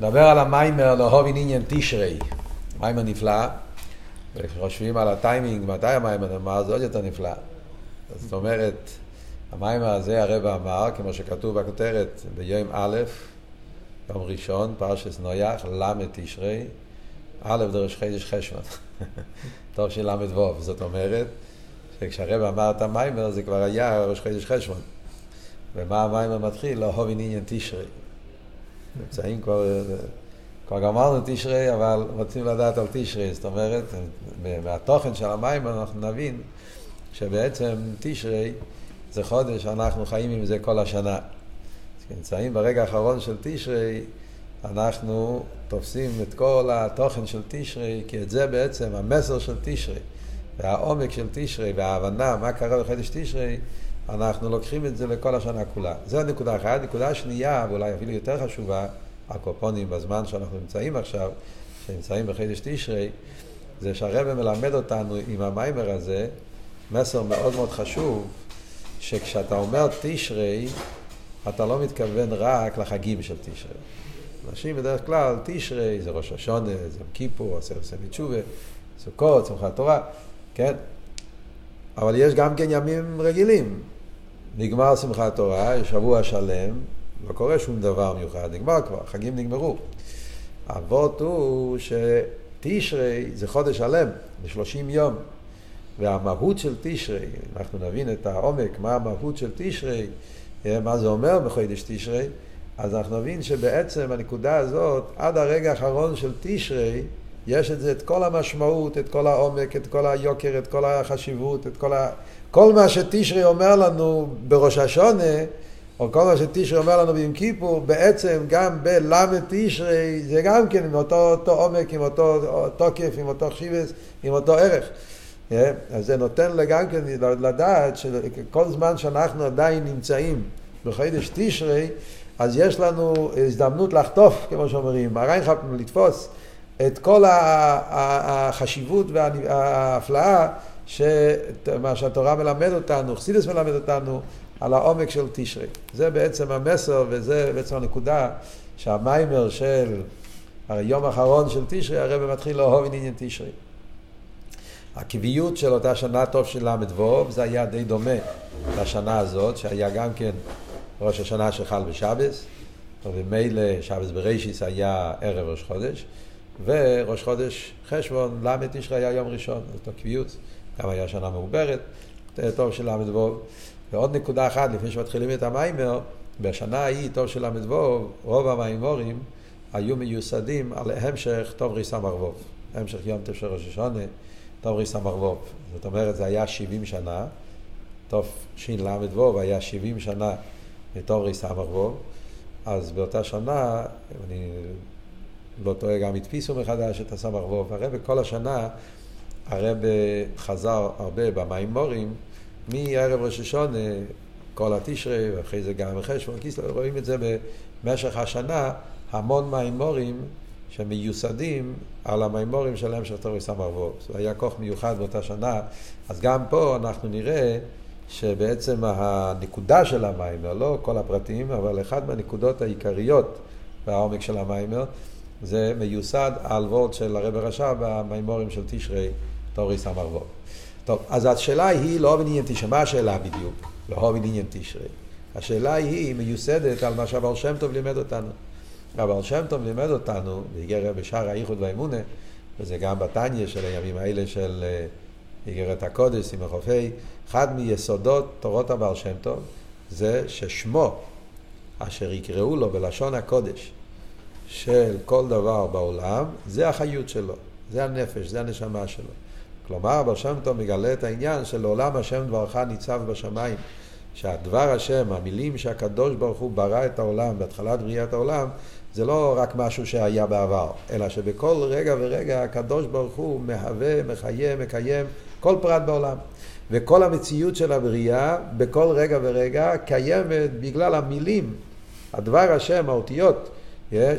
נדבר על המיימר להובין עניין תשרי. מיימר נפלא, וכשחושבים על הטיימינג, מתי המיימר נאמר, זה עוד יותר נפלא. זאת אומרת, המיימר הזה הרב אמר, כמו שכתוב בכותרת, ביום א', יום ראשון, פרשס נויח, ל' תשרי, א' דרש חידש חשבון. טוב של ל' ו', זאת אומרת, שכשהרב אמר את המיימר זה כבר היה ראש חידש חשבון. ומה המיימר מתחיל? להובין עניין תשרי. נמצאים כבר, כבר גמרנו תשרי, אבל רוצים לדעת על תשרי, זאת אומרת, מהתוכן של המים אנחנו נבין שבעצם תשרי זה חודש שאנחנו חיים עם זה כל השנה. כשנמצאים ברגע האחרון של תשרי, אנחנו תופסים את כל התוכן של תשרי, כי את זה בעצם המסר של תשרי, והעומק של תשרי, וההבנה מה קרה בחודש תשרי, אנחנו לוקחים את זה לכל השנה כולה. זו נקודה אחת. נקודה שנייה, ואולי אפילו יותר חשובה, הקופונים בזמן שאנחנו נמצאים עכשיו, שנמצאים בחידש תשרי, זה שהרבא מלמד אותנו עם המיימר הזה, מסר מאוד מאוד חשוב, שכשאתה אומר תשרי, אתה לא מתכוון רק לחגים של תשרי. אנשים בדרך כלל, תשרי זה ראש השונה, זה כיפור, עשר סמי תשובה, סוכות, שמחת תורה, כן? אבל יש גם כן ימים רגילים. נגמר שמחת תורה, שבוע שלם, לא קורה שום דבר מיוחד, נגמר כבר, חגים נגמרו. אבות הוא שתשרי זה חודש שלם, זה שלושים יום. והמהות של תשרי, אנחנו נבין את העומק, מה המהות של תשרי, מה זה אומר בחודש תשרי, אז אנחנו נבין שבעצם הנקודה הזאת, עד הרגע האחרון של תשרי, יש את זה, את כל המשמעות, את כל העומק, את כל היוקר, את כל החשיבות, את כל ה... כל מה שתשרי אומר לנו בראש השונה, או כל מה שתשרי אומר לנו ביום כיפור, בעצם גם בלמד תשרי, זה גם כן עם אותו, אותו עומק, עם אותו תוקף, עם אותו חשיבס, עם אותו ערך. Yeah, אז זה נותן גם כן לדעת שכל זמן שאנחנו עדיין נמצאים בחידש תשרי, אז יש לנו הזדמנות לחטוף, כמו שאומרים, הריינכפ לתפוס את כל החשיבות וההפלאה שמה שהתורה מלמד אותנו, חסידס מלמד אותנו, על העומק של תשרי. זה בעצם המסר וזה בעצם הנקודה שהמיימר של היום האחרון של תשרי, הרב מתחיל לאהוב עניין תשרי. הקביעות של אותה שנה טוב של ל"ו, זה היה די דומה לשנה הזאת, שהיה גם כן ראש השנה שחל בשבס, וממילא שבס ברישיס היה ערב ראש חודש, וראש חודש חשבון, ל' תשרי היה יום ראשון, זאת הקביעות. גם היה שנה מעוברת, טוב של ל"ו. ועוד נקודה אחת, לפני שמתחילים את המיימר, בשנה ההיא, טוב של ל"ו, רוב המיימורים היו מיוסדים על המשך טוב מרבוב. המשך יום של ראש השונה, טוב מרבוב. זאת אומרת, זה היה 70 שנה, טוב של"ו היה 70 שנה מטוב מרבוב. אז באותה שנה, אני לא טועה, גם הדפיסו מחדש את הסמ"ך הרי בכל השנה הרב חזר הרבה במימורים מערב ראש השונה, כל התשרי, ואחרי זה גם חשבון כיסלו, רואים את זה במשך השנה, המון מימורים שמיוסדים על המימורים של תורי סמ"ו. זה היה כוח מיוחד באותה שנה, אז גם פה אנחנו נראה שבעצם הנקודה של המיימר, לא כל הפרטים, אבל אחת מהנקודות העיקריות והעומק של המיימר, זה מיוסד על וורד של הרב רש"ב במימורים של תשרי. תורי סמ"ו. טוב, אז השאלה היא לא בעניין תשרי, מה השאלה בדיוק? לא בעניין תשרי. השאלה היא מיוסדת על מה שהבר שם טוב לימד אותנו. הבר שם טוב לימד אותנו, והגיע בשער האיחוד והאמונה, וזה גם בתניא של הימים האלה של אה, איגרת הקודש עם החופי, אחד מיסודות תורות הבר שם טוב זה ששמו אשר יקראו לו בלשון הקודש של כל דבר בעולם, זה החיות שלו, זה הנפש, זה הנשמה שלו. כלומר, בר שם טוב מגלה את העניין של לעולם השם דברך ניצב בשמיים. שהדבר השם, המילים שהקדוש ברוך הוא ברא את העולם בהתחלת בריאת העולם, זה לא רק משהו שהיה בעבר, אלא שבכל רגע ורגע הקדוש ברוך הוא מהווה, מחיה, מקיים כל פרט בעולם. וכל המציאות של הבריאה, בכל רגע ורגע, קיימת בגלל המילים, הדבר השם, האותיות,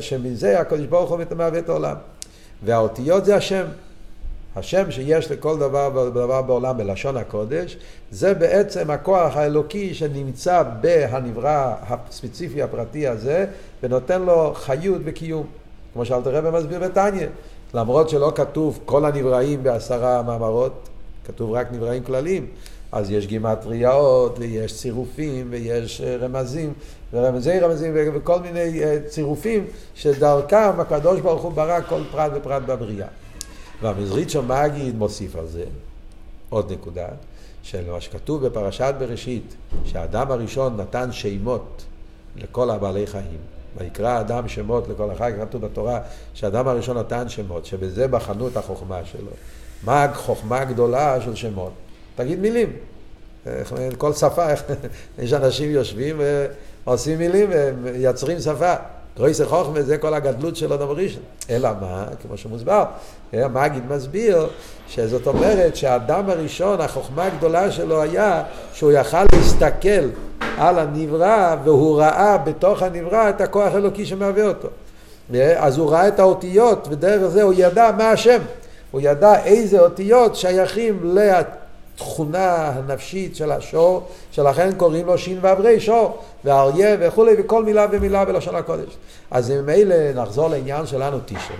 שמזה הקדוש ברוך הוא מהווה את העולם. והאותיות זה השם. השם שיש לכל דבר ודבר בעולם בלשון הקודש, זה בעצם הכוח האלוקי שנמצא בהנברא הספציפי הפרטי הזה, ונותן לו חיות וקיום. כמו שאלתר רבי מסביר בתניא. למרות שלא כתוב כל הנבראים בעשרה מאמרות, כתוב רק נבראים כלליים, אז יש גימטריות, ויש צירופים, ויש אה, רמזים, ורמזי רמזים, וכל מיני אה, צירופים, שדרכם הקדוש ברוך הוא ברא כל פרט ופרט בבריאה. והמזרית של מגיד מוסיף על זה עוד נקודה, של מה שכתוב בפרשת בראשית, שהאדם הראשון נתן שמות לכל הבעלי חיים. ויקרא אדם שמות לכל אחד, כתוב בתורה שהאדם הראשון נתן שמות, שבזה בחנו את החוכמה שלו. מה החוכמה הגדולה של שמות? תגיד מילים. כל שפה, יש אנשים יושבים ועושים מילים ומייצרים שפה. גרויסר חוכמה זה כל הגדלות של אדם ראשון. אלא מה? כמו שמוסבר, המגיד מסביר שזאת אומרת שהאדם הראשון, החוכמה הגדולה שלו היה שהוא יכל להסתכל על הנברא והוא ראה בתוך הנברא את הכוח האלוקי שמהווה אותו. אז הוא ראה את האותיות ודרך זה הוא ידע מה השם. הוא ידע איזה אותיות שייכים לתכונה הנפשית של השור, שלכן קוראים לו שין ואברי שור, ואריה וכולי, וכל מילה ומילה בלשון הקודש. אז ממילא נחזור לעניין שלנו תשרי.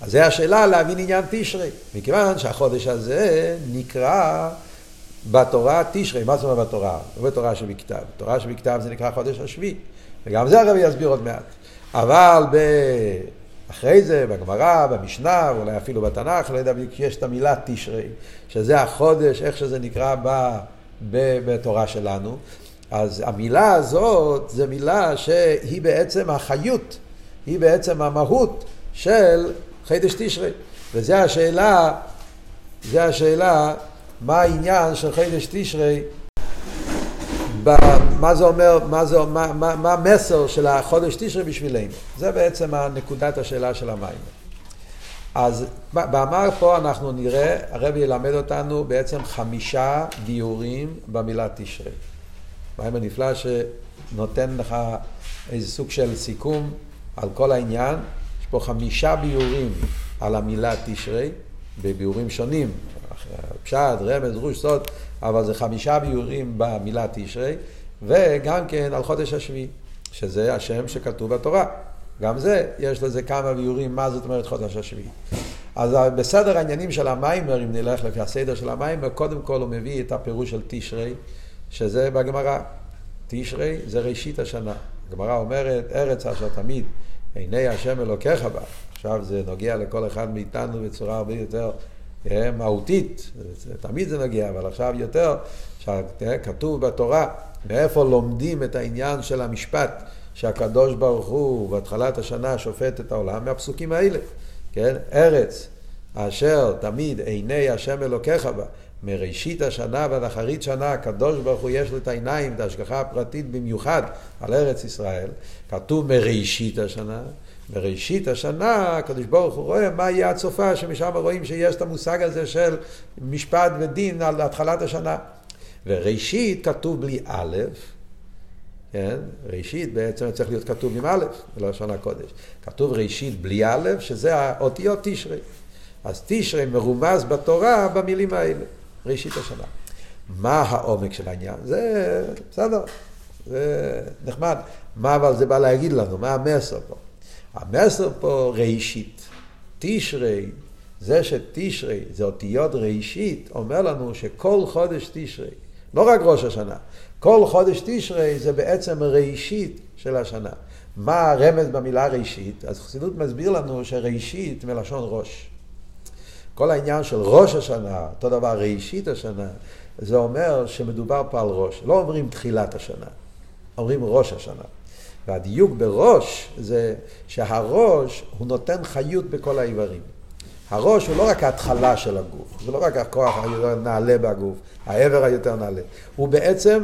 אז זו השאלה להבין עניין תשרי, מכיוון שהחודש הזה נקרא בתורה תשרי, מה זאת אומרת בתורה? לא בתורה שבכתב, בתורה שבכתב זה נקרא חודש השביעי, וגם זה הרבי יסביר עוד מעט. אבל ב... אחרי זה, בגמרא, במשנה, ואולי אפילו בתנ"ך, לא יודע בדיוק, יש את המילה תשרי, שזה החודש, איך שזה נקרא ב... ב... בתורה שלנו. אז המילה הזאת זה מילה שהיא בעצם החיות, היא בעצם המהות של חידש תשרי. וזו השאלה, זה השאלה, מה העניין של חידש תשרי, מה זה אומר, מה, זה, מה, מה, מה המסר של החודש תשרי בשבילנו. זה בעצם נקודת השאלה של המים. אז באמר פה אנחנו נראה, הרבי ילמד אותנו בעצם חמישה גיורים במילה תשרי. מים הנפלא שנותן לך איזה סוג של סיכום על כל העניין. יש פה חמישה ביורים על המילה תשרי, בביורים שונים, פשט, רמז, רוש, סוד, אבל זה חמישה ביורים במילה תשרי, וגם כן על חודש השביעי, שזה השם שכתוב בתורה. גם זה, יש לזה כמה ביורים, מה זאת אומרת חודש השביעי. אז בסדר העניינים של המיימר, אם נלך לפי הסדר של המיימר, קודם כל הוא מביא את הפירוש של תשרי, שזה בגמרא. תשרי זה ראשית השנה. הגמרא אומרת, ארץ אשר תמיד עיני השם אלוקיך בה. עכשיו זה נוגע לכל אחד מאיתנו בצורה הרבה יותר מהותית, תמיד זה נוגע, אבל עכשיו יותר, שכתוב בתורה, מאיפה לומדים את העניין של המשפט, שהקדוש ברוך הוא בהתחלת השנה שופט את העולם, מהפסוקים האלה, כן? ארץ אשר תמיד עיני השם אלוקיך בה. מראשית השנה ועד אחרית שנה, הקדוש ברוך הוא יש לו את העיניים, את ההשגחה הפרטית במיוחד על ארץ ישראל. כתוב מראשית השנה. בראשית השנה הקדוש ברוך הוא רואה מה יהיה הצופה, שמשם רואים שיש את המושג הזה של משפט ודין על התחלת השנה. וראשית כתוב בלי א', כן? ראשית בעצם צריך להיות כתוב עם א', בלשון הקודש. כתוב ראשית בלי א', שזה האותיות תשרי. אז תשרי מרומז בתורה במילים האלה. ראשית השנה. מה העומק של העניין? זה בסדר, זה נחמד. מה אבל זה בא להגיד לנו? מה המסר פה? המסר פה ראשית. תשרי, זה שתשרי זה אותיות ראשית, אומר לנו שכל חודש תשרי, לא רק ראש השנה, כל חודש תשרי זה בעצם ראשית של השנה. מה הרמז במילה ראשית? אז חסידות מסביר לנו שראשית מלשון ראש. כל העניין של ראש השנה, אותו דבר ראשית השנה, זה אומר שמדובר פה על ראש. לא אומרים תחילת השנה, אומרים ראש השנה. והדיוק בראש זה שהראש הוא נותן חיות בכל האיברים. הראש הוא לא רק ההתחלה של הגוף, זה לא רק הכוח היותר נעלה בגוף, העבר היותר נעלה. הוא בעצם,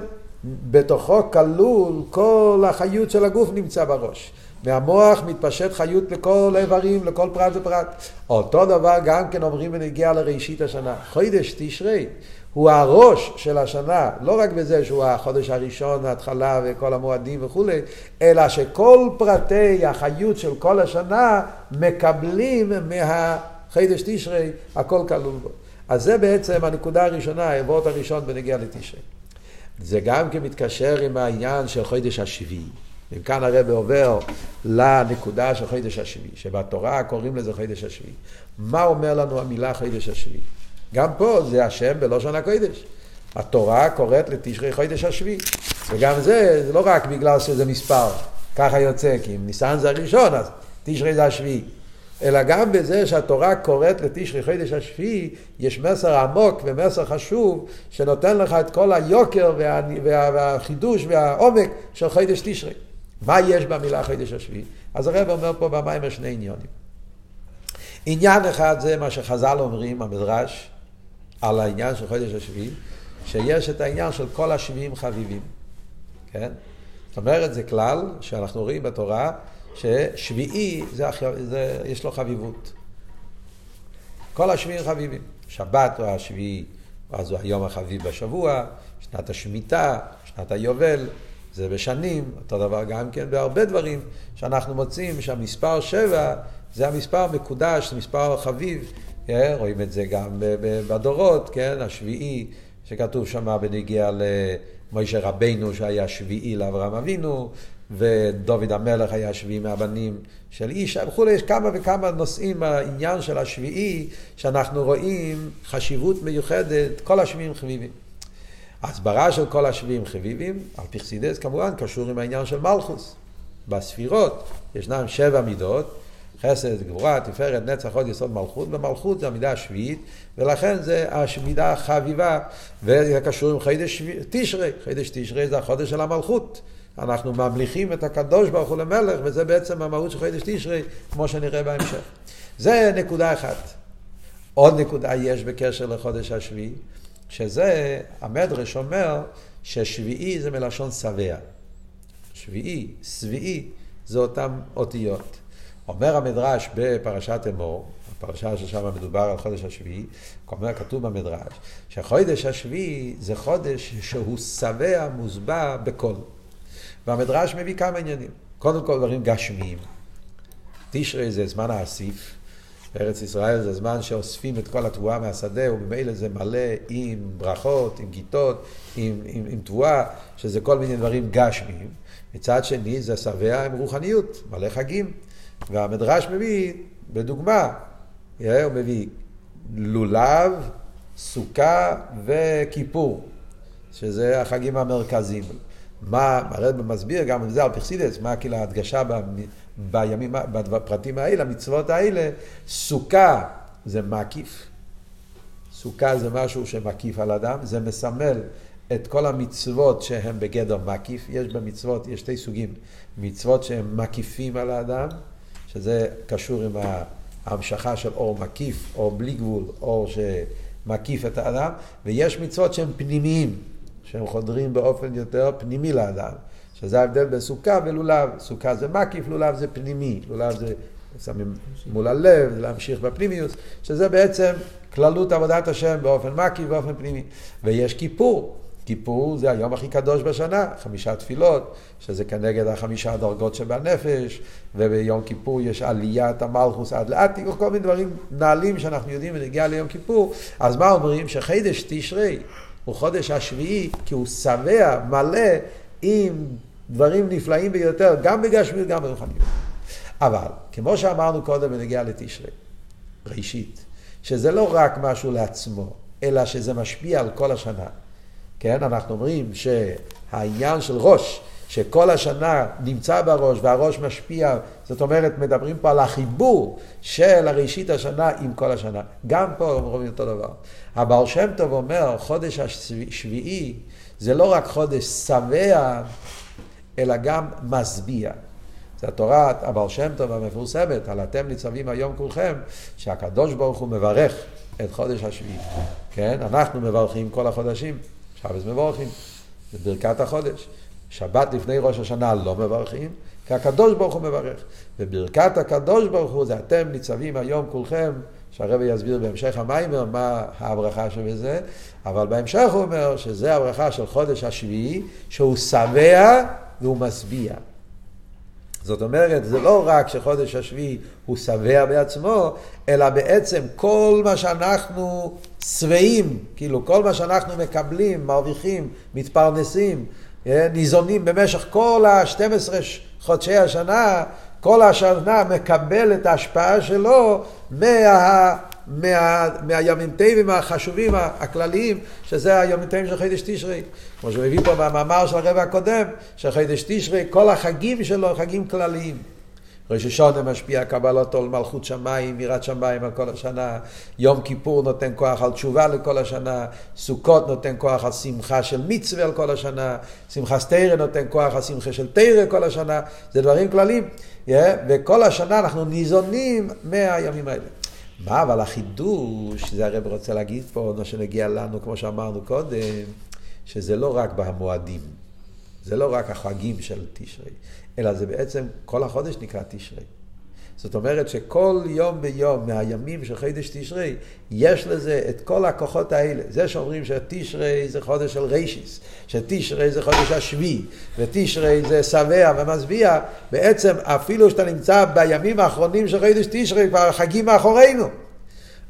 בתוכו כלול כל החיות של הגוף נמצא בראש. מהמוח מתפשט חיות לכל האיברים, לכל פרט ופרט. אותו דבר גם כן אומרים בנגיע לראשית השנה. חודש תשרי הוא הראש של השנה, לא רק בזה שהוא החודש הראשון, ההתחלה וכל המועדים וכולי, אלא שכל פרטי החיות של כל השנה מקבלים מהחידש תשרי, הכל כלול בו. אז זה בעצם הנקודה הראשונה, העברות הראשון בנגיע לתשרי. זה גם כן מתקשר עם העניין של חודש השביעי. אם כאן הרב עובר לנקודה של חידש השביעי, שבתורה קוראים לזה חידש השביעי. מה אומר לנו המילה חידש השביעי? גם פה זה השם בלושן הקודש. התורה קוראת לתשרי חידש השביעי. וגם זה, זה לא רק בגלל שזה מספר, ככה יוצא, כי אם ניסן זה הראשון, אז תשרי זה השביעי. אלא גם בזה שהתורה קוראת לתשרי חידש השביעי, יש מסר עמוק ומסר חשוב, שנותן לך את כל היוקר וה, וה, והחידוש והעומק של חידש תשרי. מה יש במילה חידש השביעי? אז הרב אומר פה במים שני עניונים. עניין אחד זה מה שחז"ל אומרים, המדרש, על העניין של חודש השביעי, שיש את העניין של כל השביעים חביבים, כן? זאת אומרת, זה כלל שאנחנו רואים בתורה, ששביעי, זה, זה, יש לו חביבות. כל השביעים חביבים. שבת הוא השביעי, אז הוא היום החביב בשבוע, שנת השמיטה, שנת היובל, זה בשנים, אותו דבר גם כן בהרבה דברים שאנחנו מוצאים שהמספר שבע זה המספר מקודש, זה מספר חביב, כן? רואים את זה גם בדורות, כן? השביעי שכתוב שם בנגיע למוישה רבינו שהיה שביעי לאברהם אבינו, ודוד המלך היה שביעי מהבנים של איש, וכולי, יש כמה וכמה נושאים בעניין של השביעי, שאנחנו רואים חשיבות מיוחדת, כל השביעים חביבים. ההסברה של כל השביעים חביבים, על פרסידס כמובן, קשור עם העניין של מלכוס. בספירות ישנם שבע מידות, חסד, גבורה, תפארת, נצח, עוד יסוד מלכות, ומלכות זה המידה השביעית, ולכן זה המידה החביבה, וזה קשור עם חידש תשרי, חידש תשרי זה החודש של המלכות. אנחנו ממליכים את הקדוש ברוך הוא למלך, וזה בעצם המהות של חידש תשרי, כמו שנראה בהמשך. זה נקודה אחת. עוד נקודה יש בקשר לחודש השביעי, שזה, המדרש אומר ששביעי זה מלשון שבע. שביעי, שביעי, זה אותן אותיות. אומר המדרש בפרשת אמור, הפרשה ששם מדובר על חודש השביעי, כתוב במדרש, שחודש השביעי זה חודש שהוא שבע מוסבע בקול. והמדרש מביא כמה עניינים. קודם כל דברים גשמיים. תשרי זה זמן האסיף. בארץ ישראל זה זמן שאוספים את כל התבואה מהשדה, וממילא זה מלא עם ברכות, עם גיטות, עם, עם, עם תבואה, שזה כל מיני דברים גשמיים. מצד שני זה שבע עם רוחניות, מלא חגים. והמדרש מביא, בדוגמה, הוא מביא לולב, סוכה וכיפור, שזה החגים המרכזיים. מה, הרב מסביר גם את זה על פרסידס, מה כאילו ההדגשה בימים, בפרטים האלה, המצוות האלה, סוכה זה מקיף, סוכה זה משהו שמקיף על אדם, זה מסמל את כל המצוות שהן בגדר מקיף, יש במצוות, יש שתי סוגים, מצוות שהן מקיפים על האדם, שזה קשור עם ההמשכה של אור מקיף, אור בלי גבול, אור שמקיף את האדם, ויש מצוות שהן פנימיים, שהם חודרים באופן יותר פנימי לאדם, שזה ההבדל בין סוכה ולולב. סוכה זה מקיף, לולב זה פנימי, לולב זה שמים מול הלב, להמשיך בפנימיות, שזה בעצם כללות עבודת השם באופן מקיף, באופן פנימי. ויש כיפור, כיפור זה היום הכי קדוש בשנה, חמישה תפילות, שזה כנגד החמישה דרגות שבנפש, וביום כיפור יש עליית המלכוס עד לעתיק, כל מיני דברים נעלים שאנחנו יודעים ונגיע ליום כיפור. אז מה אומרים? שחידש תשרי הוא חודש השביעי, כי הוא שבע, מלא, עם דברים נפלאים ביותר, גם בגשמיות, גם ברוחניות. אבל, כמו שאמרנו קודם בנגיע לתשרי, ראשית, שזה לא רק משהו לעצמו, אלא שזה משפיע על כל השנה. כן, אנחנו אומרים שהעניין של ראש, שכל השנה נמצא בראש והראש משפיע, זאת אומרת, מדברים פה על החיבור של הראשית השנה עם כל השנה. גם פה אומרים אותו דבר. הבעל שם טוב אומר, חודש השביעי זה לא רק חודש שבע, אלא גם משביע. זה התורה, הבעל שם טוב המפורסמת, על אתם ניצבים היום כולכם, שהקדוש ברוך הוא מברך את חודש השביעי. כן, אנחנו מברכים כל החודשים. שבס מברכים, זה ברכת החודש. שבת לפני ראש השנה לא מברכים, כי הקדוש ברוך הוא מברך. וברכת הקדוש ברוך הוא זה אתם ניצבים היום כולכם, שהרבי יסביר בהמשך המיימר מה הברכה שבזה, אבל בהמשך הוא אומר שזה הברכה של חודש השביעי, שהוא שבע והוא משביע. זאת אומרת, זה לא רק שחודש השביעי הוא שבע בעצמו, אלא בעצם כל מה שאנחנו שבעים, כאילו כל מה שאנחנו מקבלים, מרוויחים, מתפרנסים, ניזונים במשך כל ה-12 חודשי השנה, כל השנה מקבל את ההשפעה שלו מה... מה, מהימים טבעים החשובים הכלליים, שזה הימים טבעים של חידש תשרי. כמו שמביא פה במאמר של הרבע הקודם, שחידש תשרי, כל החגים שלו חגים כלליים. ראש השונה משפיע קבלתו על מלכות שמיים, יראת שמיים על כל השנה, יום כיפור נותן כוח על תשובה לכל השנה, סוכות נותן כוח על שמחה של מצווה על כל השנה, שמחה סתירה נותן כוח על שמחה של תירה כל השנה, זה דברים כלליים, yeah, וכל השנה אנחנו ניזונים מהימים האלה. מה אבל החידוש, זה הרב רוצה להגיד פה, מה שנגיע לנו, כמו שאמרנו קודם, שזה לא רק במועדים, זה לא רק החגים של תשרי, אלא זה בעצם, כל החודש נקרא תשרי. זאת אומרת שכל יום ביום מהימים של חידש תשרי, יש לזה את כל הכוחות האלה. זה שאומרים שתשרי זה חודש של רישיס, שתשרי זה חודש השביעי, ותשרי זה שבע ומשביע, בעצם אפילו שאתה נמצא בימים האחרונים של חידש תשרי, כבר החגים מאחורינו.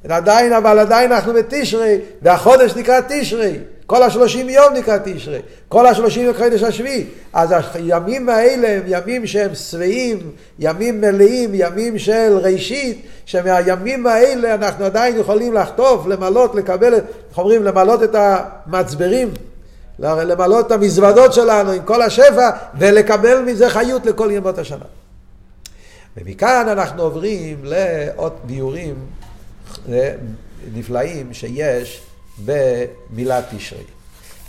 עדיין, אבל עדיין אנחנו בתשרי, והחודש נקרא תשרי. כל השלושים יום נקרא תשרי, כל השלושים חודש השביעי. אז הימים האלה הם ימים שהם שבעים, ימים מלאים, ימים של ראשית, שמהימים האלה אנחנו עדיין יכולים לחטוף, למלות, לקבל, איך אומרים, למלות את המצברים, למלות את המזוודות שלנו עם כל השפע, ולקבל מזה חיות לכל ימות השנה. ומכאן אנחנו עוברים לעוד ביורים נפלאים שיש במילת תשרי.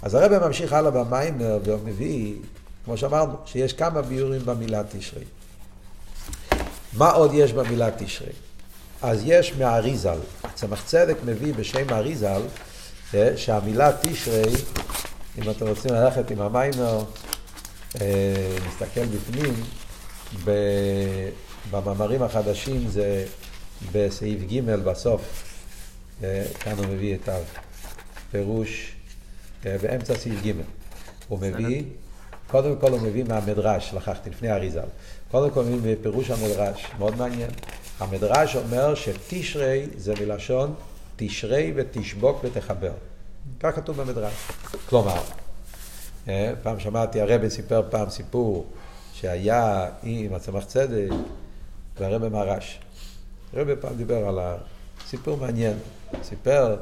אז הרב ממשיך הלאה במיימר ומביא, כמו שאמרנו, שיש כמה ביורים במילת תשרי. מה עוד יש במילת תשרי? אז יש מהאריזל, צמח צדק מביא בשם האריזל, אה, שהמילה תשרי, אם אתם רוצים ללכת עם המיימר, אה, נסתכל בפנים, במאמרים החדשים זה בסעיף ג' בסוף, אה, כאן הוא מביא את הפירוש אה, באמצע סעיף ג'. הוא מביא, קודם כל הוא מביא מהמדרש, לקחתי לפני אריזל. קודם כל הוא מביא בפירוש המדרש, מאוד מעניין. המדרש אומר שתשרי זה מלשון תשרי ותשבוק ותחבר. כך כתוב במדרש. כלומר, אה, פעם שמעתי, הרבי סיפר פעם סיפור שהיה עם הצמח צדק והרבי מרש. הרבי פעם דיבר על סיפור מעניין. סיפר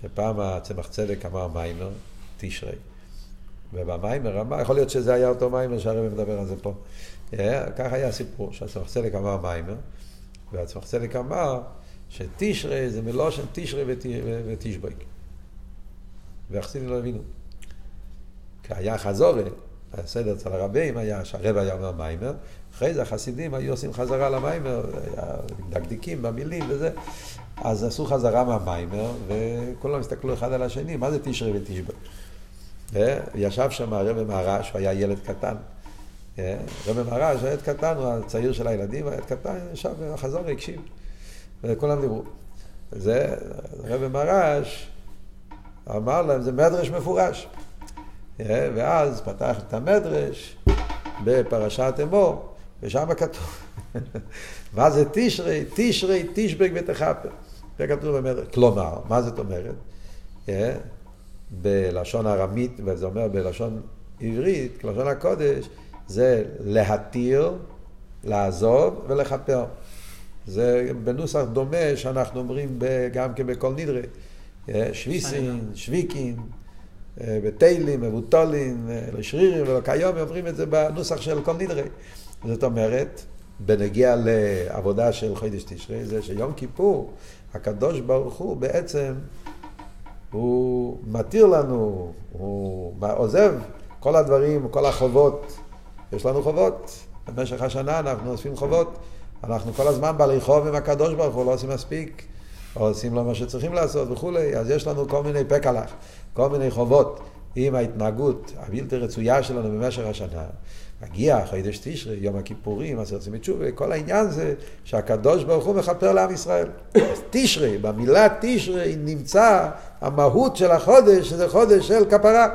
שפעם הצמח צדק אמר מיימר, תשרי. ובמיימר אמר, יכול להיות שזה היה אותו מיימר שהרבי מדבר על זה פה. Yeah, כך היה הסיפור, שהצמח צדק אמר מיימר, והצמח צדק אמר שתשרי זה מלושן תשרי ותשבויק. והחסידים לא הבינו. כי היה חזורי, הסדר אצל הרבים היה שהרב היה אומר מיימר, אחרי זה החסידים היו עושים חזרה למיימר, דקדיקים במילים וזה. אז עשו חזרה מהמיימר, וכולם הסתכלו אחד על השני, מה זה תשרי ותשבע? וישב שם הרב מהרש, הוא היה ילד קטן. רב מהרש, ילד קטן, הוא הצעיר של הילדים, ילד קטן, ישב וחזור והקשיב. וכולם דיברו. זה, רב מהרש אמר להם, זה מדרש מפורש. ואז פתח את המדרש בפרשת אמור, ושם כתוב, מה זה תשרי? תשרי, תשבק ותכפר. זה כתוב במדרש. כלומר, מה זאת אומרת? אה, בלשון ארמית, וזה אומר בלשון עברית, לשון הקודש, זה להתיר, לעזוב ולכפר. זה בנוסח דומה שאנחנו אומרים גם כן בכל נדרי. אה, שוויסין, שוויקין, אה, בתהילים, מבוטולים, לשרירים, וכיום אומרים את זה בנוסח של כל נדרי. זאת אומרת, בנגיע לעבודה של חידש תשרי, זה שיום כיפור, הקדוש ברוך הוא בעצם, הוא מתיר לנו, הוא עוזב כל הדברים, כל החובות. יש לנו חובות. במשך השנה אנחנו אוספים חובות. אנחנו כל הזמן בעלי חוב עם הקדוש ברוך הוא, לא עושים מספיק, או עושים לו מה שצריכים לעשות וכולי, אז יש לנו כל מיני פקלח, כל מיני חובות עם ההתנהגות הבלתי רצויה שלנו במשך השנה. מגיע חידש תשרי, יום הכיפורים, עשר עושים תשובה, כל העניין זה שהקדוש ברוך הוא מכפר לעם ישראל. אז תשרי, במילה תשרי נמצא המהות של החודש, שזה חודש של כפרה.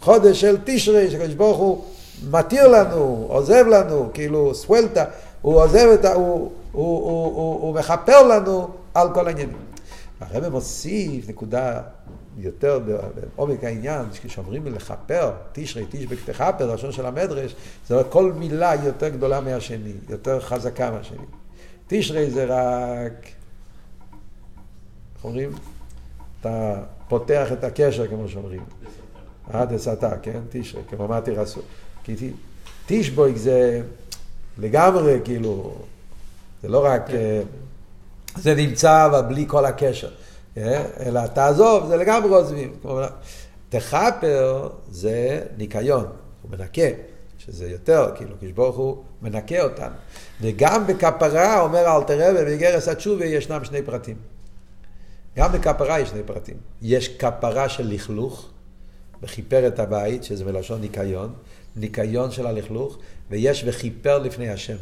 חודש של תשרי, שהקדוש ברוך הוא מתיר לנו, עוזב לנו, כאילו סוולטה, הוא עוזב את ה... הוא, הוא, הוא, הוא, הוא מכפר לנו על כל העניינים. הרב מוסיף נקודה יותר בעומק העניין, כשאומרים לכפר, תשרי, תשבק תכפר, לשון של המדרש, זה אומר כל מילה יותר גדולה מהשני, יותר חזקה מהשני. תשרי זה רק, איך אומרים? אתה פותח את הקשר, כמו שאומרים. אה, דסתה, כן? תשרי, כמו אמרתי רסו. כי תשבויק זה לגמרי, כאילו, זה לא רק... זה נמצא אבל בלי כל הקשר. אה? אלא תעזוב, זה לגמרי עוזבים. תכפר זה ניקיון, הוא מנקה, שזה יותר, כאילו, כשברוך הוא מנקה אותנו. וגם בכפרה, אומר אלתר רבי, בגרס התשובה ישנם שני פרטים. גם בכפרה יש שני פרטים. יש כפרה של לכלוך, וכיפר את הבית, שזה מלשון ניקיון, ניקיון של הלכלוך, ויש וכיפר לפני השם,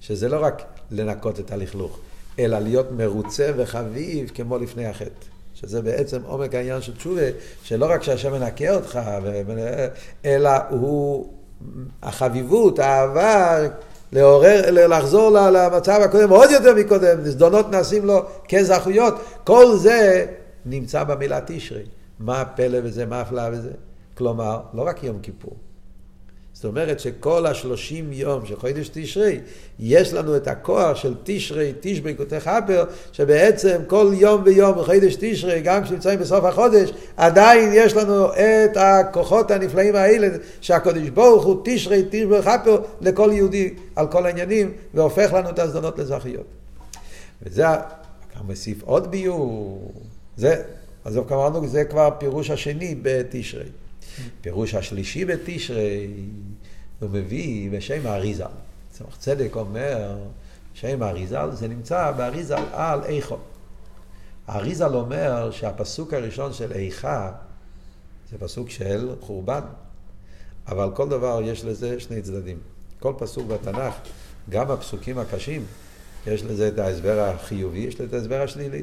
שזה לא רק לנקות את הלכלוך, אלא להיות מרוצה וחביב כמו לפני החטא. שזה בעצם עומק העניין של תשובה, שלא רק שהשם מנקה אותך, אלא הוא, החביבות, האהבה, לעורר, לחזור למצב הקודם עוד יותר מקודם, זדונות נעשים לו כזכויות, כל זה נמצא במילה תשרי. מה הפלא בזה, מה הפלא בזה? כלומר, לא רק יום כיפור. זאת אומרת שכל השלושים יום של חודש תשרי, יש לנו את הכוח של תשרי, תשבי כותך חפר, שבעצם כל יום ויום בחודש תשרי, גם כשנמצאים בסוף החודש, עדיין יש לנו את הכוחות הנפלאים האלה, שהקודש ברוך הוא תשרי, תשבי חפר לכל יהודי על כל העניינים, והופך לנו את הזדונות לאזרחיות. וזה, מוסיף עוד ביור, זה, אז אמרנו, זה כבר הפירוש השני בתשרי. פירוש השלישי בתשרי, הוא מביא בשם האריזל. צמח צדק אומר, שם האריזל, זה נמצא באריזל על איכו. האריזל אומר שהפסוק הראשון של איכה זה פסוק של חורבן, אבל כל דבר יש לזה שני צדדים. כל פסוק בתנ"ך, גם הפסוקים הקשים, יש לזה את ההסבר החיובי, יש לזה את ההסבר השלילי.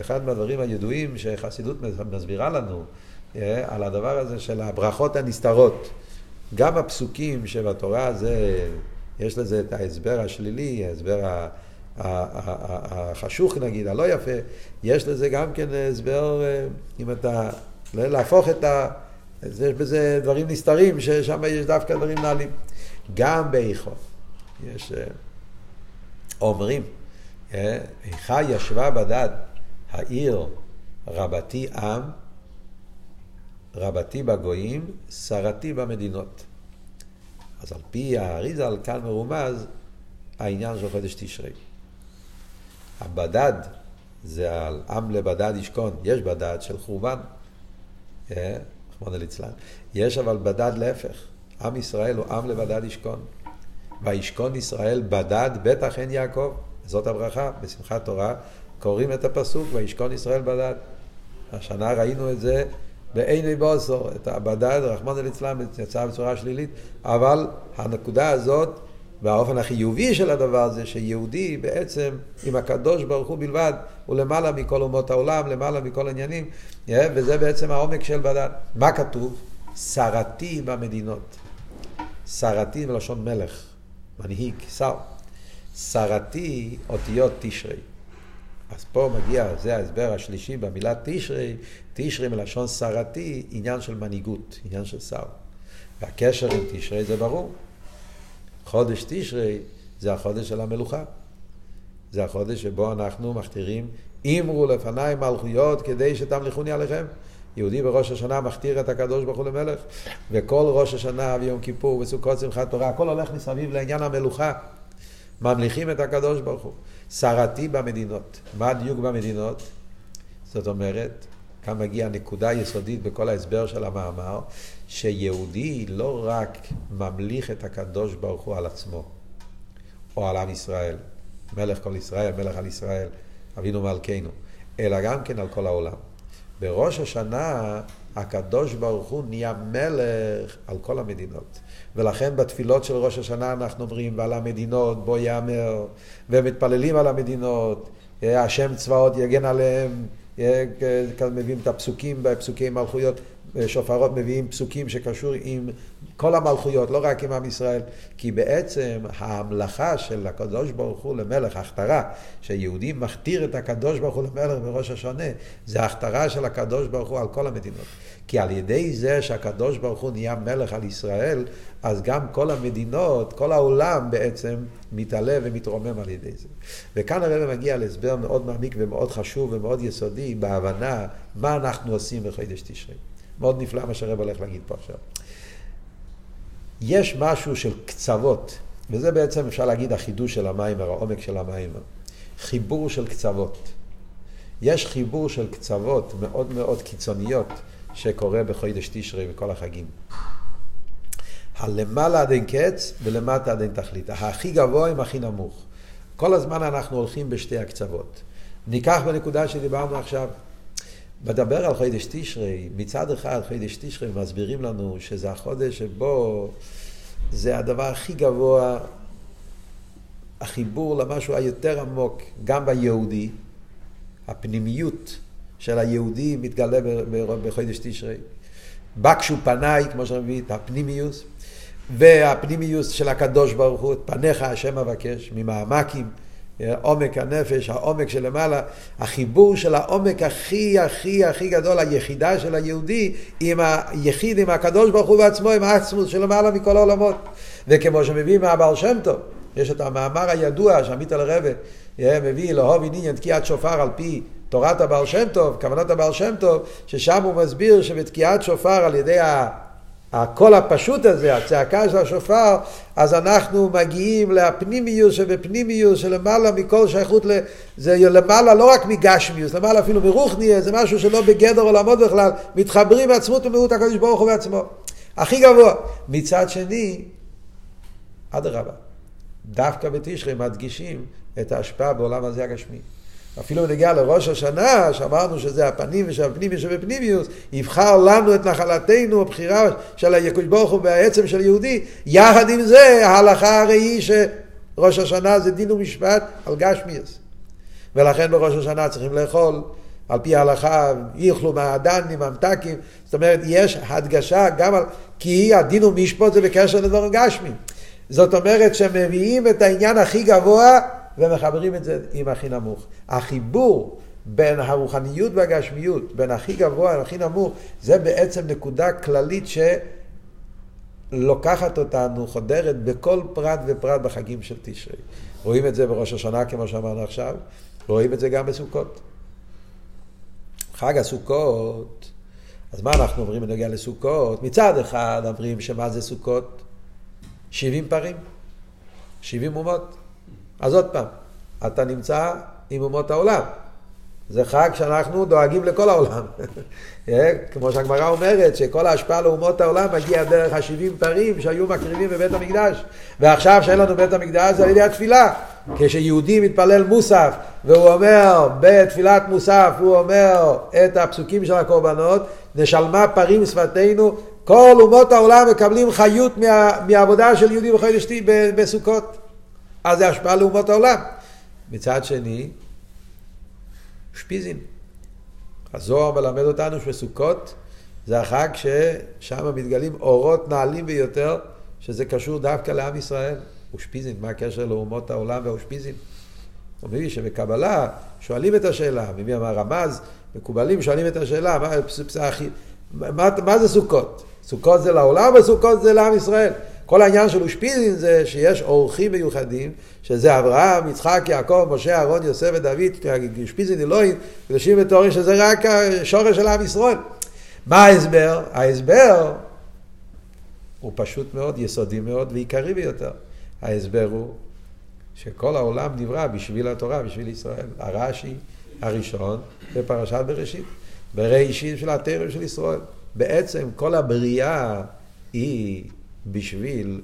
אחד מהדברים הידועים שחסידות מסבירה לנו, על הדבר הזה של הברכות הנסתרות. גם הפסוקים שבתורה זה, יש לזה את ההסבר השלילי, ההסבר החשוך נגיד, הלא יפה, יש לזה גם כן הסבר, אה, אם אתה, להפוך את ה... יש בזה דברים נסתרים, ששם יש דווקא דברים נעלים. גם באיכו, יש, אה, אומרים, איכה ישבה בדד העיר רבתי עם רבתי בגויים, שרתי במדינות. אז על פי האריזל כאן מרומז העניין של חודש תשרי. הבדד זה על עם לבדד ישכון, יש בדד של חורבן, רחמנא ליצלן. יש אבל בדד להפך, עם ישראל הוא עם לבדד ישכון. וישכון ישראל בדד בטח אין יעקב, זאת הברכה, בשמחת תורה קוראים את הפסוק וישכון ישראל בדד. השנה ראינו את זה בעיני בוסו, את הבדד, רחמנא ליצלן, יצא בצורה שלילית, אבל הנקודה הזאת, והאופן החיובי של הדבר הזה, שיהודי בעצם עם הקדוש ברוך הוא בלבד, הוא למעלה מכל אומות העולם, למעלה מכל העניינים, וזה בעצם העומק של בדד. מה כתוב? שרתי במדינות. שרתי מלשון מלך, מנהיג, שר. שרתי אותיות תשרי. אז פה מגיע, זה ההסבר השלישי במילה תשרי, תשרי מלשון שרתי, עניין של מנהיגות, עניין של שר. והקשר עם תשרי זה ברור. חודש תשרי זה החודש של המלוכה. זה החודש שבו אנחנו מכתירים, אמרו לפניי מלכויות כדי שתמליכוני עליכם. יהודי בראש השנה מכתיר את הקדוש ברוך הוא למלך, וכל ראש השנה ויום כיפור וסוכות שמחת תורה, הכל הולך מסביב לעניין המלוכה. ממליכים את הקדוש ברוך הוא. שרתי במדינות. מה הדיוק במדינות? זאת אומרת, כאן מגיעה נקודה יסודית בכל ההסבר של המאמר, שיהודי לא רק ממליך את הקדוש ברוך הוא על עצמו, או על עם ישראל, מלך כל ישראל, מלך על ישראל, אבינו מלכנו, אלא גם כן על כל העולם. בראש השנה הקדוש ברוך הוא נהיה מלך על כל המדינות. ולכן בתפילות של ראש השנה אנחנו אומרים, ועל המדינות בוא יאמר, ומתפללים על המדינות, השם צבאות יגן עליהם, כאן מביאים את הפסוקים בפסוקי מלכויות, שופרות מביאים פסוקים שקשור עם כל המלכויות, לא רק עם עם ישראל, כי בעצם ההמלכה של הקדוש ברוך הוא למלך, ההכתרה, שיהודי מכתיר את הקדוש ברוך הוא למלך בראש השונה, זה ההכתרה של הקדוש ברוך הוא על כל המדינות. כי על ידי זה שהקדוש ברוך הוא נהיה מלך על ישראל, אז גם כל המדינות, כל העולם בעצם מתעלה ומתרומם על ידי זה. וכאן הרב מגיע להסבר מאוד מעמיק ומאוד חשוב ומאוד יסודי בהבנה מה אנחנו עושים בחודש תשרי. מאוד נפלא מה שהרב הולך להגיד פה עכשיו. יש משהו של קצוות, וזה בעצם אפשר להגיד החידוש של המים, העומק של המים. חיבור של קצוות. יש חיבור של קצוות מאוד מאוד קיצוניות שקורה בחודש תשרי וכל החגים. הלמעלה עד אין קץ ולמטה עד אין תכלית. הכי גבוה עם הכי נמוך. כל הזמן אנחנו הולכים בשתי הקצוות. ניקח בנקודה שדיברנו עכשיו. מדבר על חודש תשרי, מצד אחד חודש תשרי מסבירים לנו שזה החודש שבו זה הדבר הכי גבוה, החיבור למשהו היותר עמוק, גם ביהודי, הפנימיות של היהודי מתגלה בחודש תשרי. בקשו פניי, כמו שאני את הפנימיוס, והפנימיוס של הקדוש ברוך הוא, את פניך השם אבקש, ממעמקים. עומק הנפש, העומק שלמעלה, החיבור של העומק הכי הכי הכי גדול, היחידה של היהודי עם היחיד, עם הקדוש ברוך הוא בעצמו, עם העצמוס שלמעלה מכל העולמות. וכמו שמביא מהבעל שם טוב, יש את המאמר הידוע שעמית על הרבה מביא לאהוב עניין תקיעת שופר על פי תורת הבעל שם טוב, כוונת הבעל שם טוב, ששם הוא מסביר שבתקיעת שופר על ידי הקול הפשוט הזה, הצעקה של השופר, אז אנחנו מגיעים לפנימיוס שבפנימיוס שלמעלה מכל שייכות, ל... זה למעלה לא רק מגשמיוס, למעלה אפילו מרוחניה, זה משהו שלא בגדר עולמות בכלל, מתחברים בעצמות ומיעוט הקדוש ברוך הוא בעצמו. הכי גבוה. מצד שני, אדרבה, דווקא בתשרי מדגישים את ההשפעה בעולם הזה הגשמי. אפילו בנגיע לראש השנה, שאמרנו שזה הפנים ושהפנימי שבפנימיוס, יבחר לנו את נחלתנו, הבחירה של היקוש ברוך הוא והעצם של יהודי, יחד עם זה ההלכה הרי היא שראש השנה זה דין ומשפט על גשמיוס. ולכן בראש השנה צריכים לאכול על פי ההלכה, יאכלו מהדנים, ממתקים, זאת אומרת, יש הדגשה גם על, כי הדין ומשפט זה בקשר לדברים גשמיים. זאת אומרת שמביאים את העניין הכי גבוה ומחברים את זה עם הכי נמוך. החיבור בין הרוחניות והגשמיות, בין הכי גבוה להכי נמוך, זה בעצם נקודה כללית שלוקחת אותנו, חודרת בכל פרט ופרט בחגים של תשרי. רואים את זה בראש השנה, כמו שאמרנו עכשיו, רואים את זה גם בסוכות. חג הסוכות, אז מה אנחנו אומרים בנוגע לסוכות? מצד אחד אומרים שמה זה סוכות? 70 פרים, 70 אומות. אז עוד פעם, אתה נמצא עם אומות העולם. זה חג שאנחנו דואגים לכל העולם. אה, כמו שהגמרא אומרת, שכל ההשפעה לאומות העולם מגיע דרך השבעים פרים שהיו מקריבים בבית המקדש. ועכשיו שאין לנו בית המקדש זה על ידי התפילה. כשיהודי מתפלל מוסף, והוא אומר בתפילת מוסף, הוא אומר את הפסוקים של הקורבנות, נשלמה פרים שפתנו, כל אומות העולם מקבלים חיות מה, מהעבודה של יהודי בחודש בסוכות. אז זה השפעה לאומות העולם. מצד שני, שפיזין. הזוהר מלמד אותנו שבסוכות זה החג ששם מתגלים אורות נעלים ביותר, שזה קשור דווקא לעם ישראל. אושפיזין, מה הקשר לאומות העולם והאושפיזין? הוא מביא שבקבלה שואלים את השאלה, מביא אמר רמז, מקובלים שואלים את השאלה, מה, מה, מה זה סוכות? סוכות זה לעולם וסוכות זה לעם ישראל. כל העניין של אושפיזין זה שיש אורחים מיוחדים, שזה אברהם, יצחק, יעקב, משה, אהרון, יוסף ודוד, אושפיזין אלוהים, קדושים ותורים, שזה רק השורש של עם ישראל. מה ההסבר? ההסבר הוא פשוט מאוד, יסודי מאוד ועיקרי ביותר. ההסבר הוא שכל העולם נברא בשביל התורה, בשביל ישראל. הרש"י הראשון בפרשת בראשית, בראשית של התרם של ישראל. בעצם כל הבריאה היא בשביל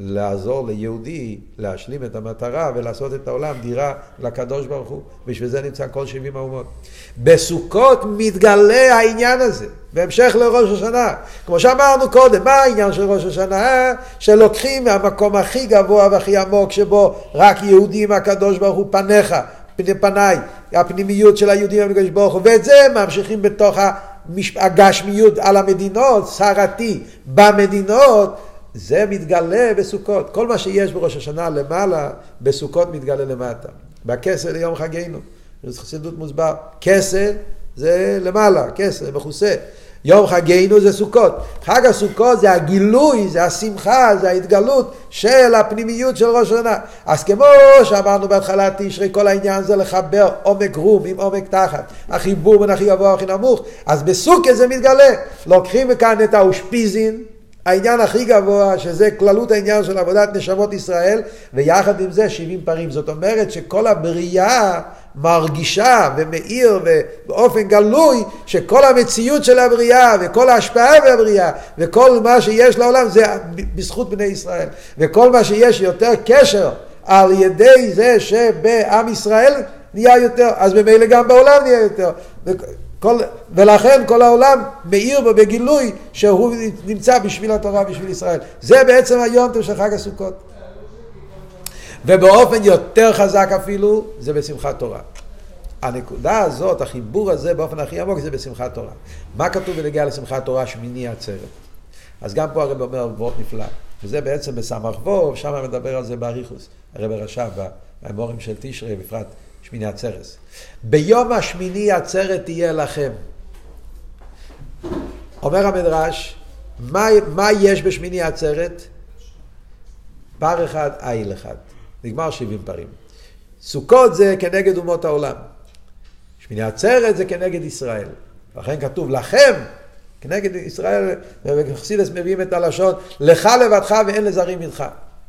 לעזור ליהודי להשלים את המטרה ולעשות את העולם דירה לקדוש ברוך הוא. בשביל זה נמצא כל שבעים האומות. בסוכות מתגלה העניין הזה, בהמשך לראש השנה. כמו שאמרנו קודם, מה העניין של ראש השנה? שלוקחים מהמקום הכי גבוה והכי עמוק שבו רק יהודים הקדוש ברוך הוא פניך, פני פניי, הפנימיות של היהודים הקדוש ברוך הוא, ואת זה ממשיכים בתוך הגשמיות על המדינות, שרתי במדינות, זה מתגלה בסוכות. כל מה שיש בראש השנה למעלה, בסוכות מתגלה למטה. בכסה ליום חגינו. זה חסידות מוסבר. כסה זה למעלה, כסה, מכוסה. יום חגינו זה סוכות. חג הסוכות זה הגילוי, זה השמחה, זה ההתגלות של הפנימיות של ראש השנה. אז כמו שאמרנו בהתחלת תשרי, כל העניין זה לחבר עומק רום עם עומק תחת. החיבור בין הכי גבוה והכי נמוך. אז בסוכה זה מתגלה. לוקחים כאן את האושפיזין. העניין הכי גבוה, שזה כללות העניין של עבודת נשמות ישראל, ויחד עם זה 70 פרים. זאת אומרת שכל הבריאה מרגישה ומאיר ובאופן גלוי שכל המציאות של הבריאה וכל ההשפעה בבריאה וכל מה שיש לעולם זה בזכות בני ישראל. וכל מה שיש יותר קשר על ידי זה שבעם ישראל נהיה יותר, אז ממילא גם בעולם נהיה יותר. כל, ולכן כל העולם מאיר בו בגילוי שהוא נמצא בשביל התורה, בשביל ישראל. זה בעצם היום של חג הסוכות. ובאופן יותר חזק אפילו, זה בשמחת תורה. הנקודה הזאת, החיבור הזה באופן הכי עמוק, זה בשמחת תורה. מה כתוב בנגיע לשמחת תורה? שמיני עצרת. אז גם פה הרב אומר מאוד נפלא. וזה בעצם בסמ"ך וו, שם מדבר על זה באריכוס. הרב רש"ב, האמורים של תשרי, בפרט שמיני עצרת. ביום השמיני עצרת תהיה לכם. אומר המדרש, מה, מה יש בשמיני עצרת? פר אחד, איל אחד. נגמר שבעים פרים. סוכות זה כנגד אומות העולם. שמיני עצרת זה כנגד ישראל. לכן כתוב לכם, כנגד ישראל, וחסידס מביאים את הלשון, לך לבדך ואין לזרים ממך.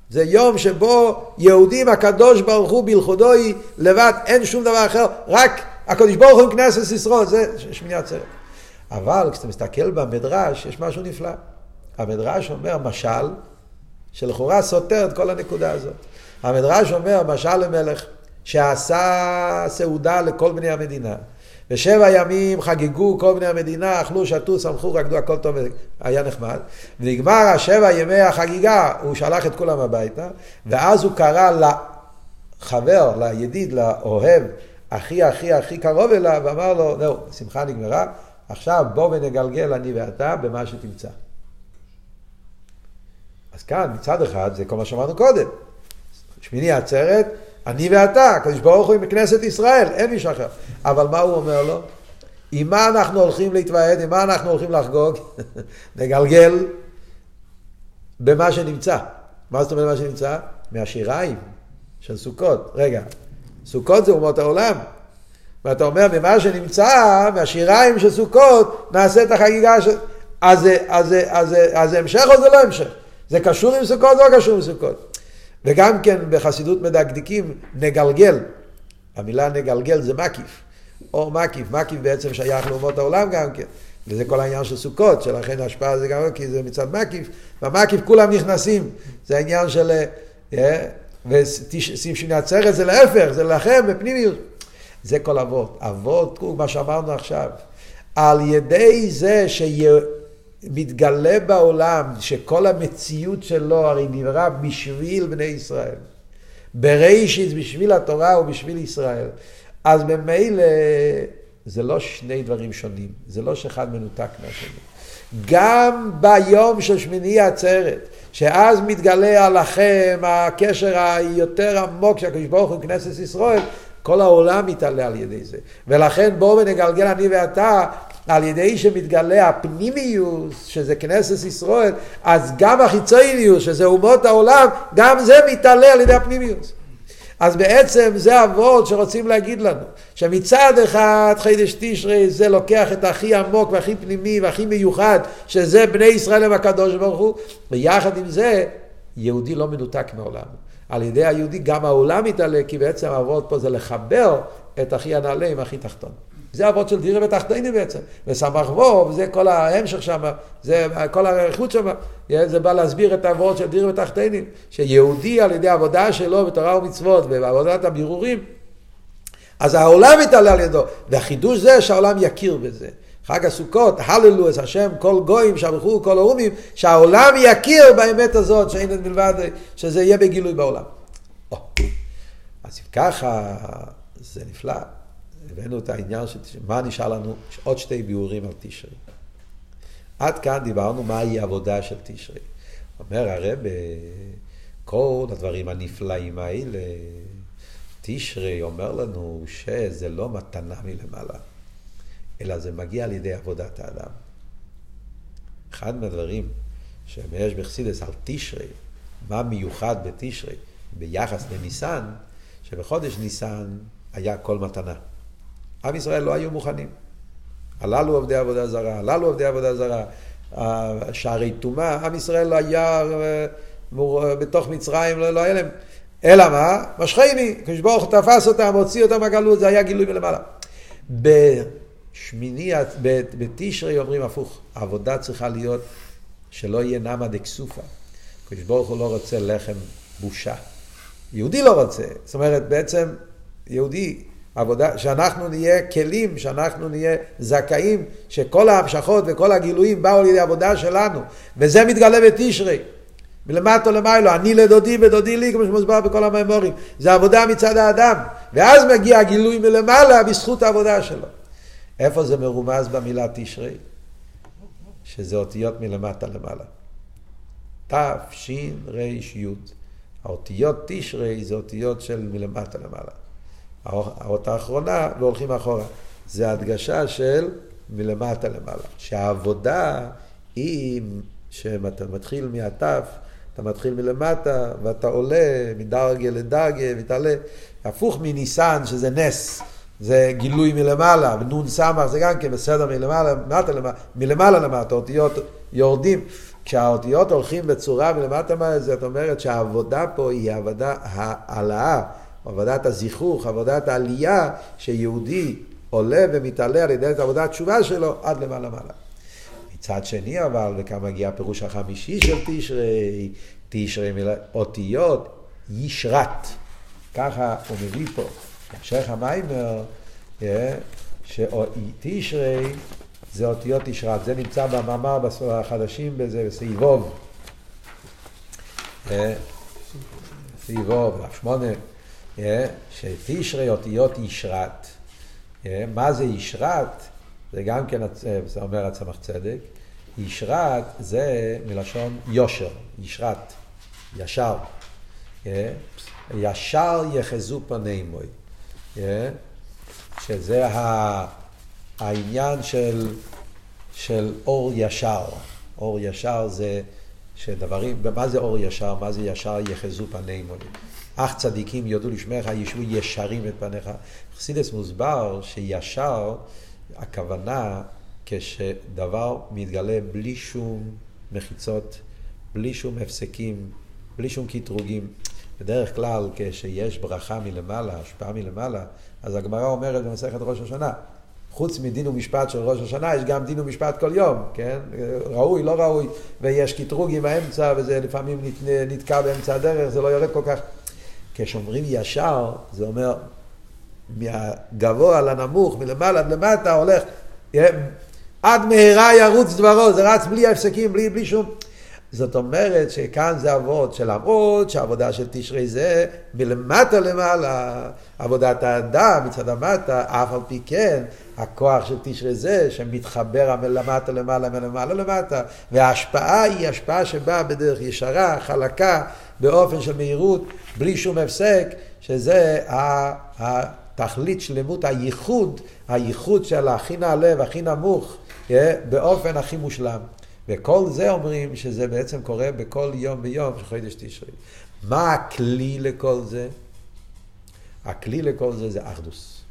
זה יום שבו יהודים הקדוש ברוך הוא בלכודוי לבד, אין שום דבר אחר, רק הקדוש ברוך הוא עם כנסת ישראל, זה שמיני עצרת. אבל כשאתה מסתכל במדרש, יש משהו נפלא. המדרש אומר משל, שלכאורה סותר את כל הנקודה הזאת. המדרש אומר משל למלך שעשה סעודה לכל בני המדינה. ושבע ימים חגגו כל בני המדינה, אכלו, שתו, שמחו, רקדו, הכל טוב, היה נחמד. ונגמר השבע ימי החגיגה, הוא שלח את כולם הביתה, ואז הוא קרא לחבר, לידיד, לאוהב, הכי הכי הכי קרוב אליו, ואמר לו, זהו, שמחה נגמרה, עכשיו בוא ונגלגל אני ואתה במה שתמצא. אז כאן מצד אחד זה כל מה שאמרנו קודם. שמיני עצרת, אני ואתה, הקדוש ברוך הוא עם כנסת ישראל, אין מישהו אחר. אבל מה הוא אומר לו? עם מה אנחנו הולכים להתוועד, עם מה אנחנו הולכים לחגוג? נגלגל במה שנמצא. מה זאת אומרת מה שנמצא? מהשיריים של סוכות. רגע, סוכות זה אומות העולם. ואתה אומר, ממה שנמצא, מהשיריים של סוכות, נעשה את החגיגה של... אז זה, המשך או זה לא המשך? זה קשור עם סוכות או לא קשור עם סוכות? וגם כן בחסידות מדקדקים, נגלגל. המילה נגלגל זה מקיף. או מקיף, מקיף בעצם שייך לאומות העולם גם כן. וזה כל העניין של סוכות, שלכן ההשפעה זה גם כי זה מצד מקיף. במקיף כולם נכנסים. זה העניין של... אה, ושים שני עצרת זה להפך, זה לכם בפנימיות. זה כל אבות. אבות, מה שאמרנו עכשיו. על ידי זה שיהיה... מתגלה בעולם שכל המציאות שלו הרי נברא בשביל בני ישראל. בראשית בשביל התורה ובשביל ישראל. אז ממילא זה לא שני דברים שונים, זה לא שאחד מנותק מהשני. גם ביום של שמיני עצרת, שאז מתגלה עליכם הקשר היותר עמוק של הקדוש ברוך הוא כנסת ישראל, כל העולם מתעלה על ידי זה. ולכן בואו ונגלגל אני ואתה על ידי שמתגלה הפנימיוס, שזה כנסת ישראל, אז גם החיצוניוס, שזה אומות העולם, גם זה מתעלה על ידי הפנימיוס. אז בעצם זה אבות שרוצים להגיד לנו, שמצד אחד חידש תשרי זה לוקח את הכי עמוק והכי פנימי והכי מיוחד, שזה בני ישראל עם הקדוש ברוך הוא, ויחד עם זה יהודי לא מנותק מעולם. על ידי היהודי גם העולם מתעלה, כי בעצם האבות פה זה לחבר את הכי הנעלה עם הכי תחתון. זה אבות של דירה ותחתינים בעצם. וסמך ווב, זה כל ההמשך שם, זה כל האריכות שם. זה בא להסביר את האבות של דירה ותחתינים. שיהודי על ידי עבודה שלו בתורה ומצוות ובעבודת הבירורים, אז העולם מתעלה על ידו. והחידוש זה שהעולם יכיר בזה. חג הסוכות, הללו את השם כל גויים, שבחו כל האומים, שהעולם יכיר באמת הזאת שאין את מלבד, שזה יהיה בגילוי בעולם. אז אם ככה, זה נפלא. הבאנו את העניין של תשרי. מה נשאר לנו? עוד שתי ביאורים על תשרי. עד כאן דיברנו מהי עבודה של תשרי. אומר הרב, כל הדברים הנפלאים האלה, תשרי אומר לנו שזה לא מתנה מלמעלה, אלא זה מגיע על ידי עבודת האדם. אחד מהדברים שיש בחסידס על תשרי, מה מיוחד בתשרי ביחס לניסן, שבחודש ניסן היה כל מתנה. עם ישראל לא היו מוכנים. הללו עובדי עבודה זרה, הללו עובדי עבודה זרה, שערי טומאה, עם ישראל היה אה, בתוך מצרים, לא, לא היה להם. אלא מה? משכני, הקדוש ברוך הוא תפס אותם, הוציא אותם מהגלות, זה היה גילוי מלמעלה. בשמיני, בתשרי אומרים הפוך, העבודה צריכה להיות שלא יהיה נמא דקסופה. הקדוש ברוך הוא לא רוצה לחם בושה. יהודי לא רוצה. זאת אומרת, בעצם יהודי, עבודה, שאנחנו נהיה כלים, שאנחנו נהיה זכאים, שכל ההמשכות וכל הגילויים באו לידי עבודה שלנו. וזה מתגלה בתשרי. מלמטה למיילו, אני לדודי ודודי לי, כמו שמוסבר בכל המימורים. זה עבודה מצד האדם. ואז מגיע הגילוי מלמעלה בזכות העבודה שלו. איפה זה מרומז במילה תשרי? שזה אותיות מלמטה למעלה. יוד. האותיות תשרי זה אותיות של מלמטה למעלה. האות האחרונה והולכים אחורה. זה הדגשה של מלמטה למעלה. שהעבודה היא שאתה מתחיל מהתף, אתה מתחיל מלמטה ואתה עולה מדרגה לדרגה ותעלה. הפוך מניסן שזה נס. זה גילוי מלמעלה, נון סמך זה גם כן בסדר מלמעלה, מלמטה, מלמעלה למטה, אותיות יורדים. כשהאותיות הולכים בצורה מלמטה מעלה, זאת אומרת שהעבודה פה היא עבודה העלאה, עבודת הזיכוך, עבודת העלייה, שיהודי עולה ומתעלה על ידי עבודת התשובה שלו עד למעלה מעלה. מצד שני אבל, וכאן מגיע הפירוש החמישי של תשרי, תשרי אותיות ישרת. ככה הוא מביא פה. המשך המיימר, אה, שתשרי זה אותיות ישרת. זה נמצא במאמר החדשים בזה, בסעיבוב. אה, סעיבוב, שמונה, שתשרי אותיות ישרת. מה זה ישרת? זה גם כן, זה אומר הצמח צדק. ישרת זה מלשון יושר, ישרת, ישר. ישר יחזו פני מוי. שזה העניין של, של אור ישר. אור ישר זה שדברים, מה זה אור ישר? מה זה ישר יחזו פני מוי? אך צדיקים יודו לשמך, ישבו ישרים את פניך. חסידס מוסבר שישר, הכוונה כשדבר מתגלה בלי שום מחיצות, בלי שום הפסקים, בלי שום קטרוגים. בדרך כלל כשיש ברכה מלמעלה, השפעה מלמעלה, אז הגמרא אומרת במסכת ראש השנה, חוץ מדין ומשפט של ראש השנה, יש גם דין ומשפט כל יום, כן? ראוי, לא ראוי, ויש קטרוגים באמצע, וזה לפעמים נתקע באמצע הדרך, זה לא יורד כל כך. כשאומרים ישר, זה אומר מהגבוה לנמוך, מלמעלה למטה, הולך, עד מהרה ירוץ דברו, זה רץ בלי הפסקים, בלי, בלי שום... זאת אומרת שכאן זה אבות שלמרות שהעבודה של תשרי זה מלמטה למעלה, עבודת האדם מצד המטה, אף על פי כן הכוח של תשרי זה שמתחבר מלמטה למעלה מלמעלה למטה, וההשפעה היא השפעה שבאה בדרך ישרה, חלקה, באופן של מהירות, בלי שום הפסק, שזה התכלית שלמות הייחוד, הייחוד של הכי נעלה והכי נמוך, באופן הכי מושלם. וכל זה אומרים שזה בעצם קורה בכל יום ויום של חודש תשרי. מה הכלי לכל זה? הכלי לכל זה זה אחדוס.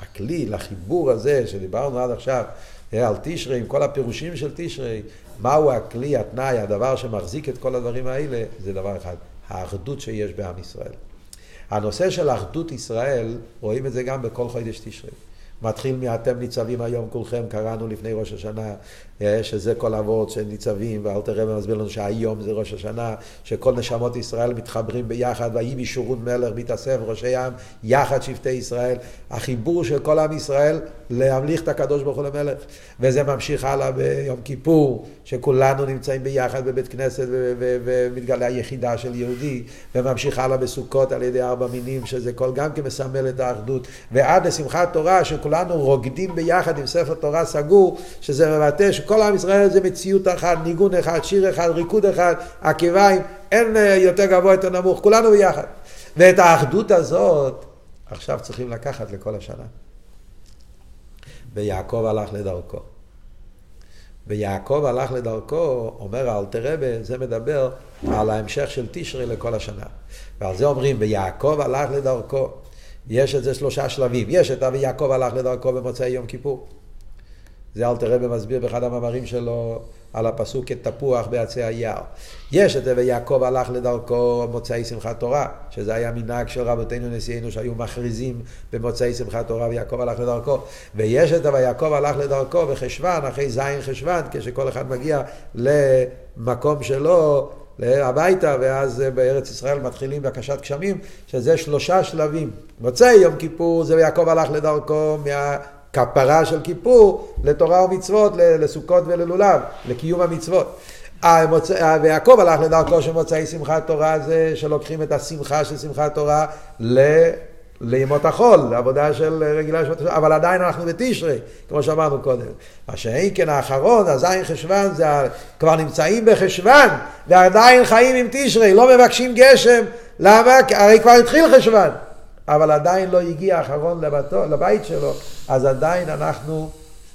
הכלי לחיבור הזה שדיברנו עד עכשיו על תשרי, עם כל הפירושים של תשרי, מהו הכלי, התנאי, הדבר שמחזיק את כל הדברים האלה, זה דבר אחד, האחדות שיש בעם ישראל. הנושא של אחדות ישראל, רואים את זה גם בכל חודש תשרי. מתחיל מאתם ניצבים היום כולכם, קראנו לפני ראש השנה, אה, שזה כל אבות שניצבים, ואלתר רבי מסביר לנו שהיום זה ראש השנה, שכל נשמות ישראל מתחברים ביחד, ויהי בישורון מלך, בהתאסף ראשי עם, יחד שבטי ישראל. החיבור של כל עם ישראל להמליך את הקדוש ברוך הוא למלך. וזה ממשיך הלאה ביום כיפור, שכולנו נמצאים ביחד בבית כנסת ומתגלה היחידה של יהודי, וממשיך הלאה בסוכות על ידי ארבע מינים, שזה כל גם כן מסמל את האחדות. ועד לשמחת תורה, שכולנו רוקדים ביחד עם ספר תורה סגור, שזה מבטא שכל עם ישראל זה מציאות אחת, ניגון אחד, שיר אחד, ריקוד אחד, עקביים, אין אה, יותר גבוה, יותר נמוך, כולנו ביחד. ואת האחדות הזאת עכשיו צריכים לקחת לכל השנה. ויעקב הלך לדרכו. ויעקב הלך לדרכו, אומר האלתר רבה, זה מדבר על ההמשך של תשרי לכל השנה. ועל זה אומרים, ויעקב הלך לדרכו. יש את זה שלושה שלבים. יש את ויעקב הלך לדרכו במוצאי יום כיפור. זה אלתר רבה מסביר באחד המאמרים שלו על הפסוק כתפוח בעצי היער. יש את זה ויעקב הלך לדרכו מוצאי שמחת תורה, שזה היה מנהג של רבותינו נשיאנו שהיו מכריזים במוצאי שמחת תורה ויעקב הלך לדרכו. ויש את זה ויעקב הלך לדרכו בחשוון, אחרי זין חשוון, כשכל אחד מגיע למקום שלו, הביתה, ואז בארץ ישראל מתחילים בקשת גשמים, שזה שלושה שלבים. מוצאי יום כיפור זה ויעקב הלך לדרכו מה... כפרה של כיפור לתורה ומצוות, לסוכות וללולב, לקיום המצוות. ויעקב הלך לדרכו של מוצאי שמחת תורה זה שלוקחים את השמחה של שמחת תורה ל... לימות החול, לעבודה של רגילה של... אבל עדיין אנחנו בתשרי, כמו שאמרנו קודם. מה שאין כן האחרון, הזין חשוון, זה כבר נמצאים בחשוון, ועדיין חיים עם תשרי, לא מבקשים גשם, למה? הרי כבר התחיל חשוון. אבל עדיין לא הגיע האחרון לבתו, לבית שלו, אז עדיין אנחנו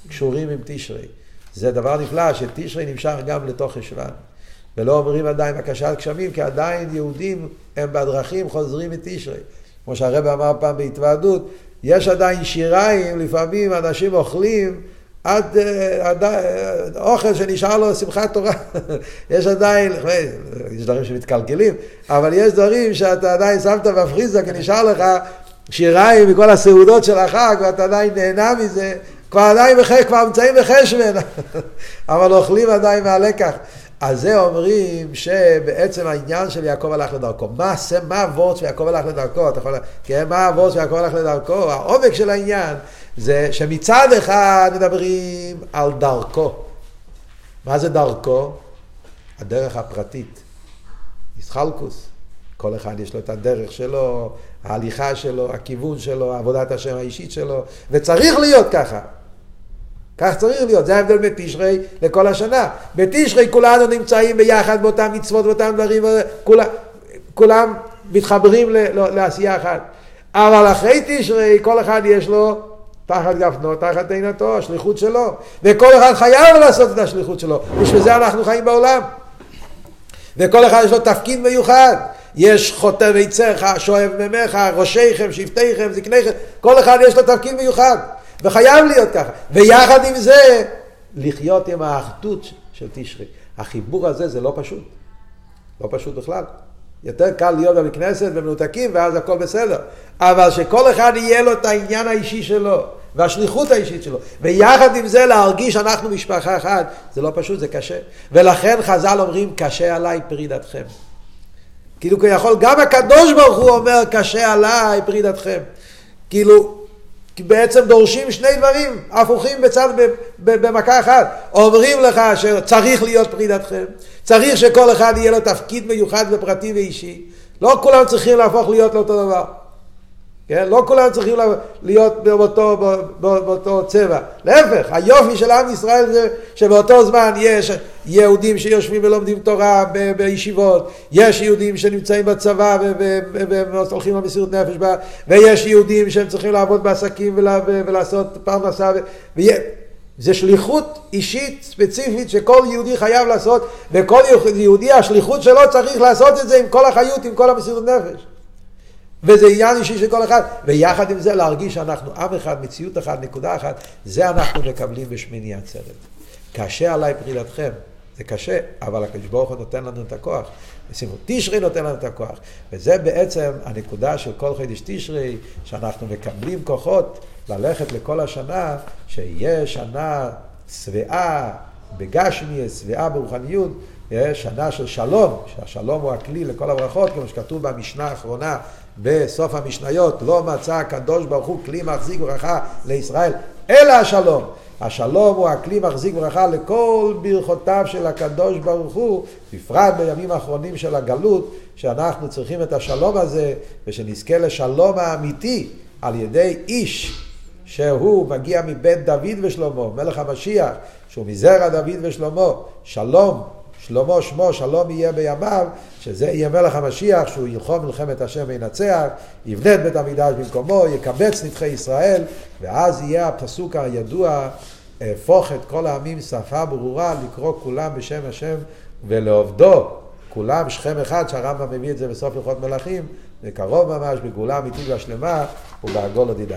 קשורים עם תשרי. זה דבר נפלא שתשרי נמשך גם לתוך חשוון. ולא אומרים עדיין בקשת גשמים, כי עדיין יהודים הם בדרכים חוזרים מתשרי. כמו שהרב אמר פעם בהתוועדות, יש עדיין שיריים, לפעמים אנשים אוכלים עד, אה, עד אה, אוכל שנשאר לו שמחת תורה. יש עדיין, יש דברים שמתקלקלים, אבל יש דברים שאתה עדיין שמת בפריזה, כי נשאר לך שיריים מכל הסעודות של החג, ואתה עדיין נהנה מזה, כבר עדיין, בחש, כבר נמצאים בחשבן, אבל אוכלים עדיין מהלקח. אז זה אומרים שבעצם העניין של יעקב הלך לדרכו. מה, מה הוורד של יעקב הלך לדרכו? אתה יכול, כן, מה הוורד של יעקב הלך לדרכו? העומק של העניין זה שמצד אחד מדברים על דרכו. מה זה דרכו? הדרך הפרטית. איסחלקוס. כל אחד יש לו את הדרך שלו, ההליכה שלו, הכיוון שלו, עבודת השם האישית שלו, וצריך להיות ככה. כך צריך להיות, זה ההבדל בין תשרי לכל השנה. בתשרי כולנו נמצאים ביחד באותם מצוות, באותם דברים, כולם, כולם מתחברים לעשייה אחת. אבל אחרי תשרי כל אחד יש לו תחת גפנו, תחת עינתו, השליחות שלו. וכל אחד חייב לעשות את השליחות שלו. בשביל זה אנחנו חיים בעולם. וכל אחד יש לו תפקיד מיוחד. יש חוטב עציך, שואב ממך, ראשיכם, שבטיכם, זקניכם, כל אחד יש לו תפקיד מיוחד. וחייב להיות ככה. ויחד עם זה, לחיות עם האחדות של תשרי. החיבור הזה זה לא פשוט. לא פשוט בכלל. יותר קל להיות בבית כנסת ומנותקים ואז הכל בסדר. אבל שכל אחד יהיה לו את העניין האישי שלו והשליחות האישית שלו. ויחד עם זה להרגיש שאנחנו משפחה אחת, זה לא פשוט, זה קשה. ולכן חז"ל אומרים, קשה עליי פרידתכם. כאילו כביכול גם הקדוש ברוך הוא אומר, קשה עליי פרידתכם. כאילו, בעצם דורשים שני דברים הפוכים בצד, במכה אחת. אומרים לך שצריך להיות פרידתכם, צריך שכל אחד יהיה לו תפקיד מיוחד ופרטי ואישי. לא כולם צריכים להפוך להיות לאותו דבר. כן? לא כולם צריכים להיות באותו, באותו צבע. להפך, היופי של עם ישראל זה שבאותו זמן יש יהודים שיושבים ולומדים תורה ב- בישיבות, יש יהודים שנמצאים בצבא והולכים למסירות נפש, בה, ויש יהודים שהם צריכים לעבוד בעסקים ולה, ולעשות פרנסה. ו... זה שליחות אישית ספציפית שכל יהודי חייב לעשות, וכל יהודי השליחות שלו צריך לעשות את זה עם כל החיות, עם כל המסירות נפש. וזה עניין אישי של כל אחד, ויחד עם זה להרגיש שאנחנו עם אחד, מציאות אחת, נקודה אחת, זה אנחנו מקבלים בשמיני עצרת. קשה עליי פרילתכם, זה קשה, אבל הקדוש ברוך הוא נותן לנו את הכוח. סימון תשרי נותן לנו את הכוח. וזה בעצם הנקודה של כל חידש תשרי, שאנחנו מקבלים כוחות ללכת לכל השנה, שיהיה שנה שבעה בגשמי, שבעה ברוחניות, שנה של שלום, שהשלום הוא הכלי לכל הברכות, כמו שכתוב במשנה האחרונה בסוף המשניות, לא מצא הקדוש ברוך הוא כלי מחזיק ברכה לישראל, אלא השלום. השלום הוא הכלי מחזיק ברכה לכל ברכותיו של הקדוש ברוך הוא, בפרט בימים האחרונים של הגלות, שאנחנו צריכים את השלום הזה, ושנזכה לשלום האמיתי על ידי איש שהוא מגיע מבית דוד ושלמה, מלך המשיח, שהוא מזרע דוד ושלמה, שלום, שלמה שמו, שלום יהיה בימיו, שזה יהיה מלך המשיח, שהוא ילחום מלחמת השם וינצח, יבנה את בית המקדש במקומו, יקבץ נדחי ישראל, ואז יהיה הפסוק הידוע, הפוך את כל העמים שפה ברורה, לקרוא כולם בשם השם ולעובדו, כולם שכם אחד, שהרמב"ם מביא את זה בסוף הלכות מלכים, וקרוב ממש בגאולה אמיתית והשלמה ובעגול עתידה.